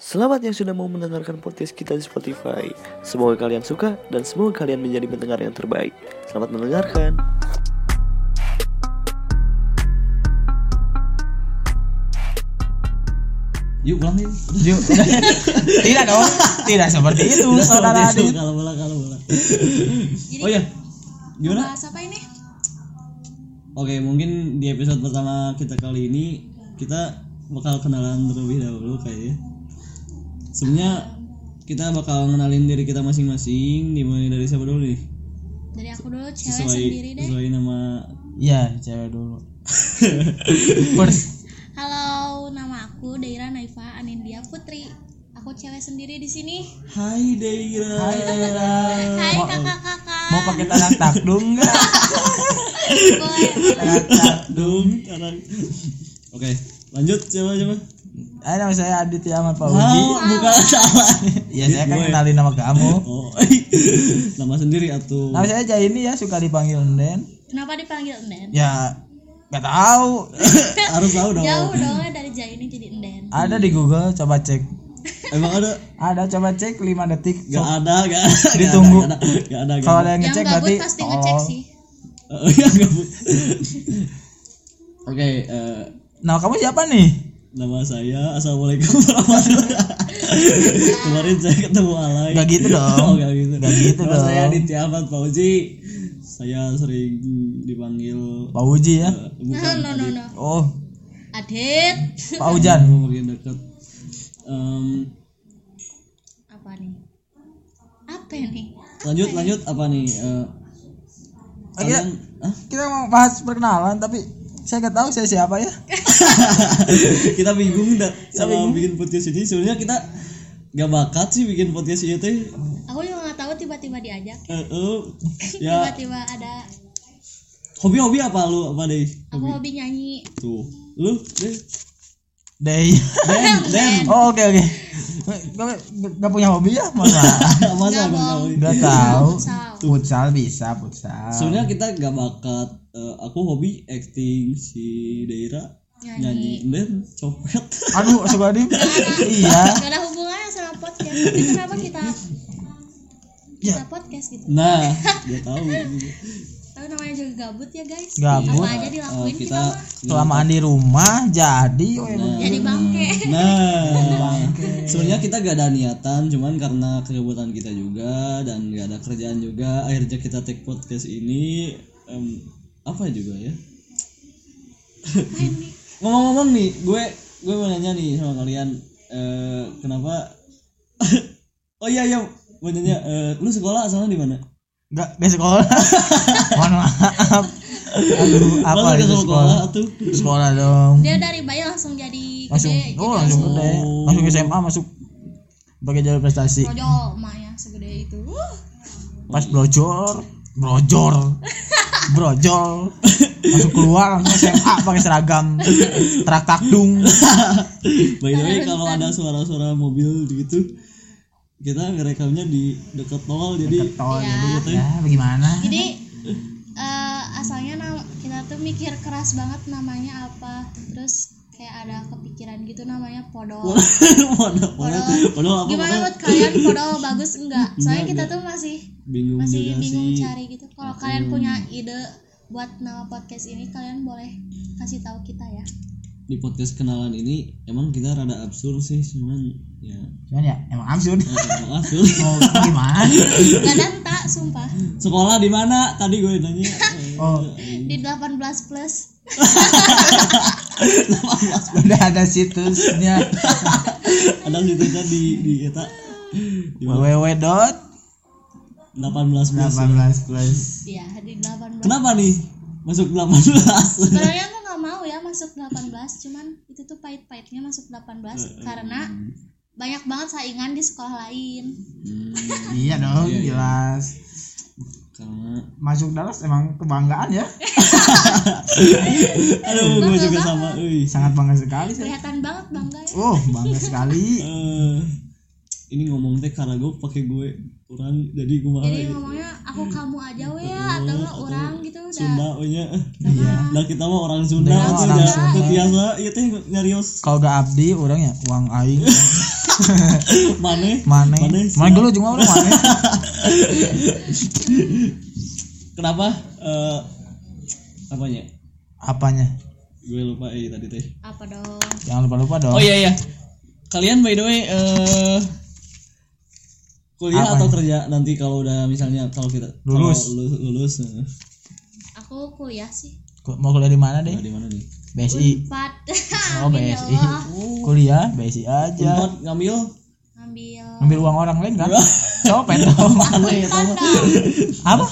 Selamat yang sudah mau mendengarkan podcast kita di Spotify. Semoga kalian suka dan semoga kalian menjadi pendengar yang terbaik. Selamat mendengarkan. Yuk pulang yuk. Tidak dong, tidak seperti itu, saudara Seperti itu, Adit. Kalau bola kalau bola. Jadi Oh ya, gimana? bahas apa ini? Oke, mungkin di episode pertama kita kali ini kita bakal kenalan terlebih dahulu kayaknya. Sebenarnya kita bakal ngenalin diri kita masing-masing. Dimulai dari siapa dulu nih? Dari aku dulu cewek Sesuai sendiri deh. sesuai nama. Iya, cewek dulu. First, Halo, nama aku Daira Naifa Anindya Putri. Aku cewek sendiri di sini. Hai Deira. Hai Daira. Hai kakak-kakak. Mau pakai tangan takdung enggak? Boleh. Tangan takdung. Dong, sekarang. Oke, lanjut coba coba. Hai, nama saya Aditya Ahmad Oh, Fauzi. bukan salah. Iya, saya kan Gue. kenalin nama kamu. Oh, nama sendiri atuh. Nama saya Jaini ya, suka dipanggil Nden. Kenapa dipanggil Enden? Ya, nggak tahu. Harus tahu dong. Jauh dong dari Jaini jadi Enden. Ada di Google, coba cek. Emang ada? Ada, coba cek 5 detik. Gak ada, gak ada. Ditunggu. Gak ada, gak ada. Gak Kalau ada. ada yang Yang ngecek gabut berarti pasti ngecek oh. sih. Oh, iya, gabut. Oke, eh, Nah, kamu siapa nih? Nama saya Assalamualaikum warahmatullahi Kemarin saya ketemu Alay. Gak gitu dong. Oh, gak gitu. Gak gitu Nama saya dong. Aditya Ahmad Fauzi. Saya sering dipanggil Pak Uji ya. No, bukan no, no, no. Oh, Adit. Pak Ujan. Adit, makin dekat. Em, Apa nih? Apa nih? lanjut, lanjut apa nih? Eh, Oke, kalian, Hah? kita mau bahas perkenalan tapi saya nggak tahu saya siapa ya. kita bingung dah sama bingung. bikin podcast ini sebenarnya kita gak bakat sih bikin podcast ini teh Aku juga nggak tahu tiba-tiba diajak. Eh, eh, ya Tiba-tiba ada. hobi-hobi apa lu apa deh Aku hobi nyanyi. tuh lu deh Day. Den Den Oh, oke oke. Kamu nggak punya hobi ya? Masa Nggak, gak Nggak tahu. Futsal. Futsal bisa futsal. sebenarnya kita gak bakat Eh, aku hobi acting si Deira Nyanyi. nyanyi Den copet Aduh, suka di. iya. Gak ada hubungannya sama podcast. Tapi kenapa kita Ya. kita podcast gitu? nah dia tahu Tapi namanya juga gabut ya guys. Gabut. Apa aja dilakuin kita, kita mah. Kelamaan di rumah jadi. Oh, Nah. Jadi bangke. Nah, sebenarnya kita gak ada niatan, cuman karena kerebutan kita juga dan gak ada kerjaan juga, akhirnya kita take podcast ini em, apa juga ya? Ngomong-ngomong nih, gue gue mau nanya nih sama kalian, eh, kenapa? oh iya iya, mau nanya, eh, lu sekolah asalnya di mana? Nggak nggak sekolah. Mohon maaf. Aduh, apa Masa itu ke sekolah? tuh? Sekolah dong. Dia dari bayi langsung jadi Langsung, gede. oh jadi langsung gede. Oh. Langsung SMA masuk pakai jalur prestasi. Rojol emaknya segede itu. Uh, pas brojol brojol. Brojol. Masuk keluar langsung SMA pakai seragam. Terak takdung By the way, kalau ada suara-suara mobil gitu, kita ngerekamnya di dekat tol, jadi tol Iya. jadi ya bagaimana? Jadi eh, asalnya nama, kita tuh mikir keras banget namanya apa. Terus kayak ada kepikiran gitu namanya podol. Waduh, waduh, waduh, apa Gimana buat kalian podol bagus enggak? Soalnya kita tuh masih Bingung masih bingung sih. cari gitu. Kalau kalian punya ide buat nama podcast ini kalian boleh kasih tahu kita ya. Di podcast kenalan ini emang kita rada absurd sih, cuman ya cuman ya emang absurd eh, emang absurd. mau gimana Gak ada tak sumpah Sekolah di mana? Tadi gue nanya. eh, oh di 18 plus udah ada situsnya ada situsnya di di mana? www dot 18 plus. 18 plus ya di 18 Kenapa nih? Masuk 18. sebenarnya aku nggak mau ya masuk 18 cuman itu tuh pahit-pahitnya masuk 18 karena banyak banget saingan di sekolah lain Hmm, iya dong Iya, iya. jelas karena masuk Dallas emang kebanggaan ya. Aduh gue juga sama. euy. sangat bangga sekali saya kelihatan banget bangga ya. Oh bangga sekali. Eh, ini ngomong teh karena gue pakai gue orang jadi gue malah jadi ngomongnya aku kamu aja we ya atau nggak orang gitu udah. Sunda we nya. Iya. Nah kita mah orang Sunda Kita tuh orang ya. Sunda. Biasa ieu teh nyarios. Kalau gak abdi orang ya uang aing Mana? Mana? Mana? Mana dulu cuma orang mana? Kenapa? Eh apanya? Apanya? Gue lupa eh tadi teh. apa dong Jangan lupa-lupa dong. Oh iya iya. Kalian by the way eh kuliah Apa atau kerja nanti kalau udah misalnya kalau kita kalau Lulus. lulus, lulus eh, aku kuliah sih Mau kuliah di mana deh? di mana nih? BSI. empat Oh, ya BSI. Allah. Kuliah BSI aja. Unpad ngambil ngambil Ngambil uang orang lain kan? Copet dong. aneh ya. Apa?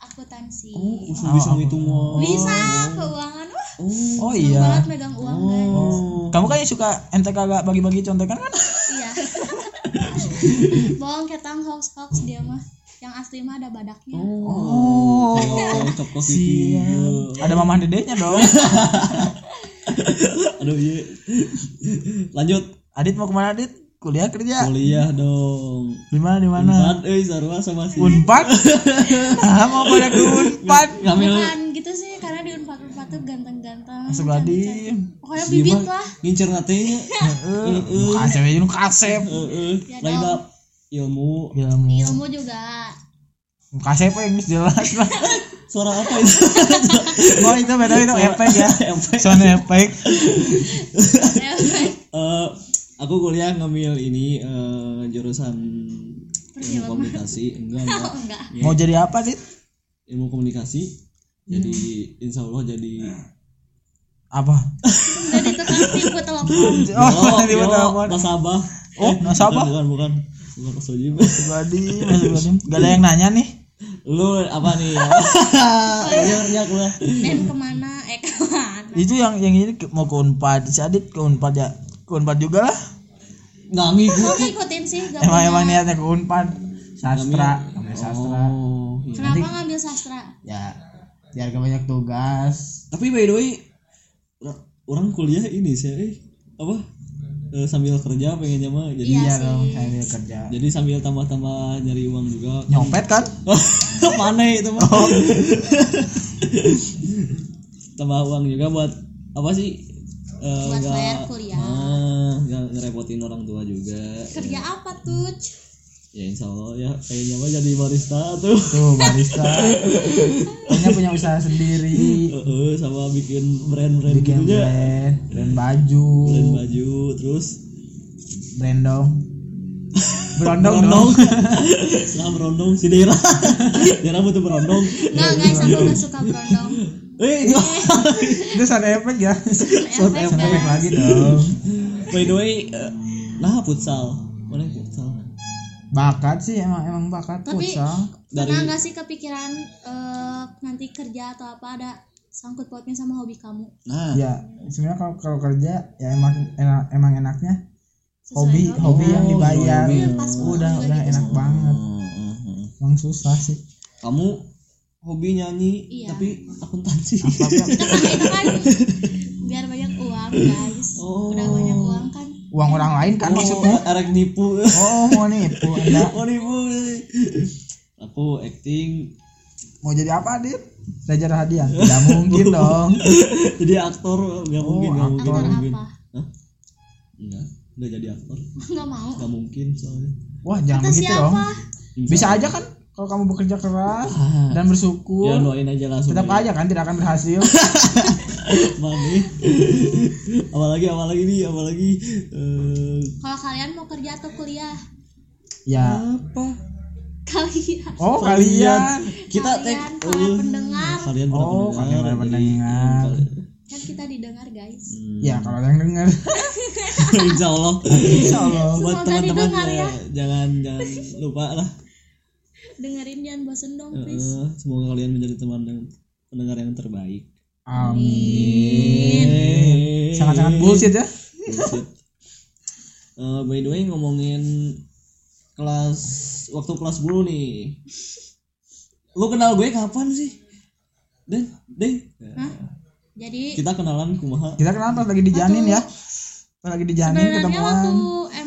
akuntansi Oh, usul bisa ngitung mah. bisa keuangan wah Oh seneng iya. banget megang uang guys Oh. Kamu kan yang suka ente kagak bagi-bagi contekan kan? iya bohong ketang hoax hoax dia mah yang asli mah ada badaknya Oh. Oh, gigi. Siap. Ada mamah dedenya dong. Aduh iya. Lanjut Adit mau ke mana Adit? Kuliah kerja? kuliah dong. Di mana di mana? Unpad euy sarua sama si Unpad? ah, mau pada ke Unpad? ngambil bukan gitu sih karena di unpad unpad tuh ganteng-ganteng Masuk. Adim. pokoknya bibit lah ngincer natenya. Heeh. Kasep aja nu kasep. Heeh. Ya Lain ilmu. Ilmu. ilmu juga Kasep yang jelas lah. Suara apa itu? Oh itu beda itu efek ya. Efek. Sound efek. Eh, aku kuliah ngambil ini eh, jurusan ilmu komunikasi enggak enggak oh enggak Mau jadi apa Dit? ilmu komunikasi jadi insya Allah jadi Apa? jadi tukang tipu telepon Oh, yo, telepon. nasabah Oh, nasabah? bukan bukan bukan Mas Ojib Pribadi, pribadi. Gak ada yang nanya nih. Lu apa nih banyak banyak lah dan ke mana eh ke mana Itu yang yang ini mau ke Unpad. Si Adit ke Unpad ya. Ke Unpad juga lah. nggak ngikutin ngikutin sih gak Emang emang niatnya ke Unpad. Sastra, ngambil sastra. oh iya. kenapa ngambil sastra Ya, biar gak banyak tugas. tapi by the way ora- orang kuliah ini sih eh, apa Eh, sambil kerja pengennya mah jadi Iya dong, saya dia kerja. jadi sambil tambah-tambah nyari uang juga. Nyopet kan? mana itu mah tambah uang juga buat apa sih? Eh, Buat nggak- bayar kuliah. Ah, ngerepotin orang tua juga. Kerja apa tuh ya insya Allah ya kayaknya mah jadi barista tuh. Tuh barista. Punya punya usaha sendiri. Heeh, sama bikin brand-brand Bikin gitu ya brand, brand baju, brand baju terus? Brand dong. Berondong berondong. Dong. nah berondong si daerah daerah butuh berondong. Nggak guys aku nggak suka berondong. Eh itu Itu sound efek ya. Sound guys lagi dong. by the way eh, nah futsal. Mana futsal Bakat sih emang emang bakat Tapi- futsal. dari pernah nggak sih kepikiran eh, nanti kerja atau apa ada sangkut pautnya sama hobi kamu nah Ya, sebenarnya kalau kalau kerja ya emang enak, emang enaknya Sesuai hobi hobi yang Oh, dibayar. hobi. Pas udah udah gitu enak sama. banget. Hmm, hmm. Emang susah sih. kamu hobi nyanyi Iya. tapi akuntansi Apa ya? kan biar banyak uang guys Oh. udah banyak uang orang lain kan maksudnya. oh, erek nipu Oh, mau nipu Anda. oh nipu aku acting Mau jadi apa, Dit? Raja Rahadian? Tidak mungkin dong. jadi aktor nggak mungkin nggak mungkin aktor nggak mungkin apa Hah? enggak nggak jadi aktor nggak mau nggak mungkin soalnya Wah, jangan kata begitu dong. siapa Bisa aja kan kalau kamu bekerja keras Ah. dan bersyukur. ya doain aja langsung Tetap aja kan tidak akan berhasil. Mami. apalagi apalagi nih apalagi eh, kalau kalian mau kerja atau kuliah ya. apa kalian Oh, kalian. kita tag kalian para eh, pendengar kalian para Oh, kalian para pendengar. kan kita didengar guys Hmm. Ya, kalau yang dengar. Insya Allah Insya Allah. buat teman-teman didengar ya, ya. jangan jangan lupa lah dengerin jangan bosen dong Eh, please semoga kalian menjadi teman yang pendengar yang terbaik Amin. Sangat-sangat bullshit ya. Bullshit. Eh, by the way ngomongin kelas waktu kelas 10 nih. Lu kenal gue kapan sih? Den. Hah? jadi Kita kenalan kumaha? Kita kenapa lagi di janin ya? Pas lagi di janin sebenarnya waktu.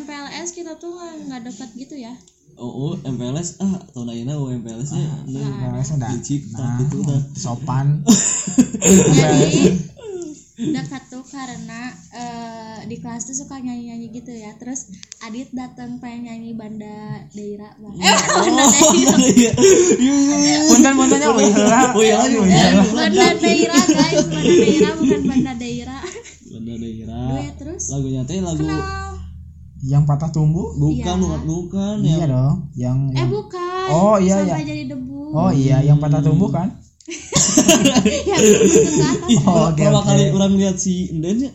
MPLS kita tuh nggak dekat gitu ya Oh, oh, MPLS ah tahun ayeuna oh MPLS-nya Nah, udah. licik Nah, gitu dah. sopan. jadi dekat tuh karena eh, di kelas tuh suka nyanyi nyanyi gitu ya terus Adit datang pengen nyanyi Banda Deira bang eh Banda Deira Iya. Iya. Lah. Oh iya lagi. Banda Deira guys Banda Deira bukan Banda Deira Banda daerah. Duet terus Lagunya teh lagu kenal Yang patah tumbuh? bukan Iya. bukan bukan Iya ya. dong. Yang, eh yang bukan Oh, iya, sampai iya. jadi debu Oh iya, yang patah tumbuh kan? ya Oh, oke, pertama oke. kali orang lihat si Enden ya.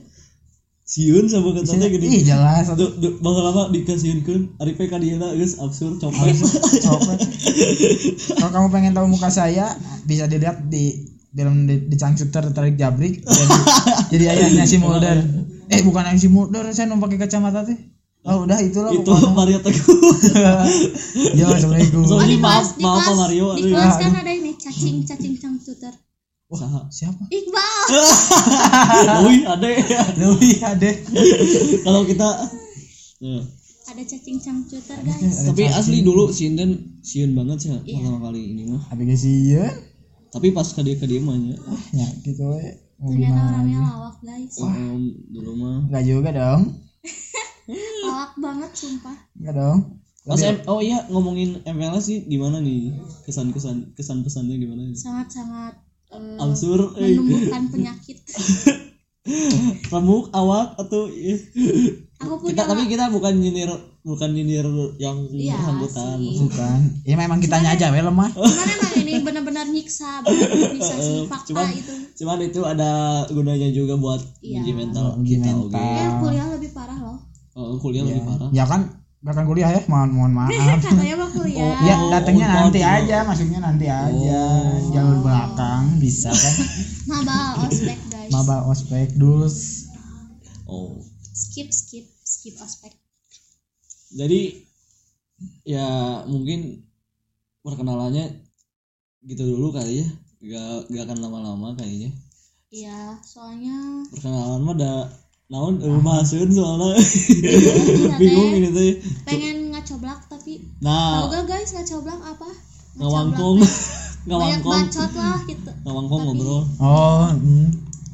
Siun sama katanya gini. Ih jelas. Duh, duh, bangga lama dikasihin Ari PK dia guys absurd copet. Copet. Kalau kamu pengen tahu muka saya, bisa dilihat di dalam di, di cangcuter tertarik jabrik jadi, jadi ayahnya si Mulder eh bukan ayah si Mulder saya numpang pakai kacamata teh oh udah itulah Itu pokoknya. Mario Teguh. ya assalamualaikum oh Sorry, di kelas maaf, di maaf Pak kelas Mario. di Aduh. kelas kan ada ini cacing cacing computer Saha. siapa Iqbal ada ya. Dewi ade Kalau kita Nah, ada cacing computer guys tapi asli dulu si Inden siun banget sih Iya. pertama kali ini mah. tapi kasihan Tapi pas ke dia ke dia mah nya. ya gitu we. mau ternyata gimana orangnya lawak guys Em, dulu mah enggak juga dong lawak banget sumpah. Enggak dong. Mas M, oh iya ngomongin MLS sih gimana nih? Kesan-kesan kesan pesannya gimana nih? sangat-sangat eh, Ansur, eh, menumbuhkan penyakit. Remuk awak atau iya. aku kita punya tapi kita bukan nyindir bukan nyindir yang Iya bersangkutan sih. bukan. Ya memang kitanya aja we lemah cuman emang ini benar-benar nyiksa nyiksa si Eh, fakta cuman- itu. cuman itu ada gunanya juga buat Iya. uji mental Uji kita mental. ya kuliah lebih parah loh Oh, kuliah lebih parah. Ya kan gak akan kuliah ya mohon mohon maaf. Katanya mah kuliah. Ya Oh, datangnya oh, nanti oh. aja, maksudnya nanti aja, jalur belakang bisa kan? mabal ospek guys. Maba ospek dus. oh. Skip skip skip ospek. Jadi ya mungkin perkenalannya gitu dulu kali ya. Gak gak akan lama-lama kayaknya. Iya soalnya perkenalan mah ada naon eh mahaseun soalnya. Iya bingung ini tuh pengen ngacoblak tapi nah. tau gak guys ngacoblak apa? Ngawangkong banyak ngawangkong bacot lah gitu. Ngawangkong ngobrol. Oh, hmm.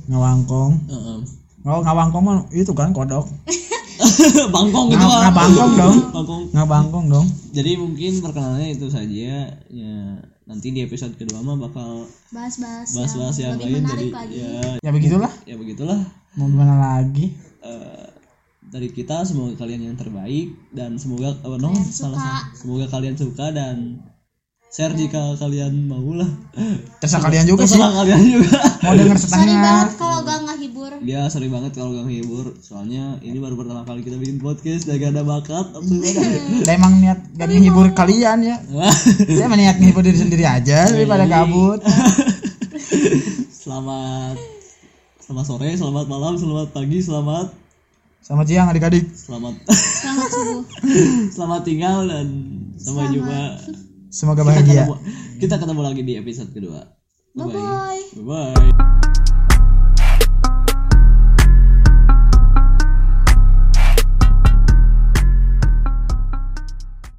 ngawangkong. Heeh. Oh, ngawangkong mah itu kan kodok. bangkong gitu Nga- ngabangkong dong. bangkong. Ngabangkong dong. jadi mungkin perkenalannya itu saja. Ya nanti di episode kedua mah bakal bahas-bahas bahas-bahas yang, lebih lain. jadi lagi. ya. Ya begitulah. ya begitulah Mau gimana lagi? Eh, dari kita semoga kalian yang terbaik dan semoga oh, no, Kalian salah suka. salah. semoga kalian suka dan share jika kalian mau lah Terserah kalian juga sih. terserah kalian juga Mau denger sorry setengah. banget kalau gak ngehibur dia sering banget kalau gak ngehibur soalnya ini baru pertama kali kita bikin podcast dan gak ada bakat Saya emang niat gak menghibur kalian ya. Saya emang niat menghibur diri sendiri aja daripada kabut. selamat selamat sore selamat malam selamat pagi selamat Selamat siang adik-adik. selamat selamat subuh selamat tinggal dan sampai Selamat. jumpa Semoga bahagia. kita ketemu lagi di episode kedua bye bye bye bye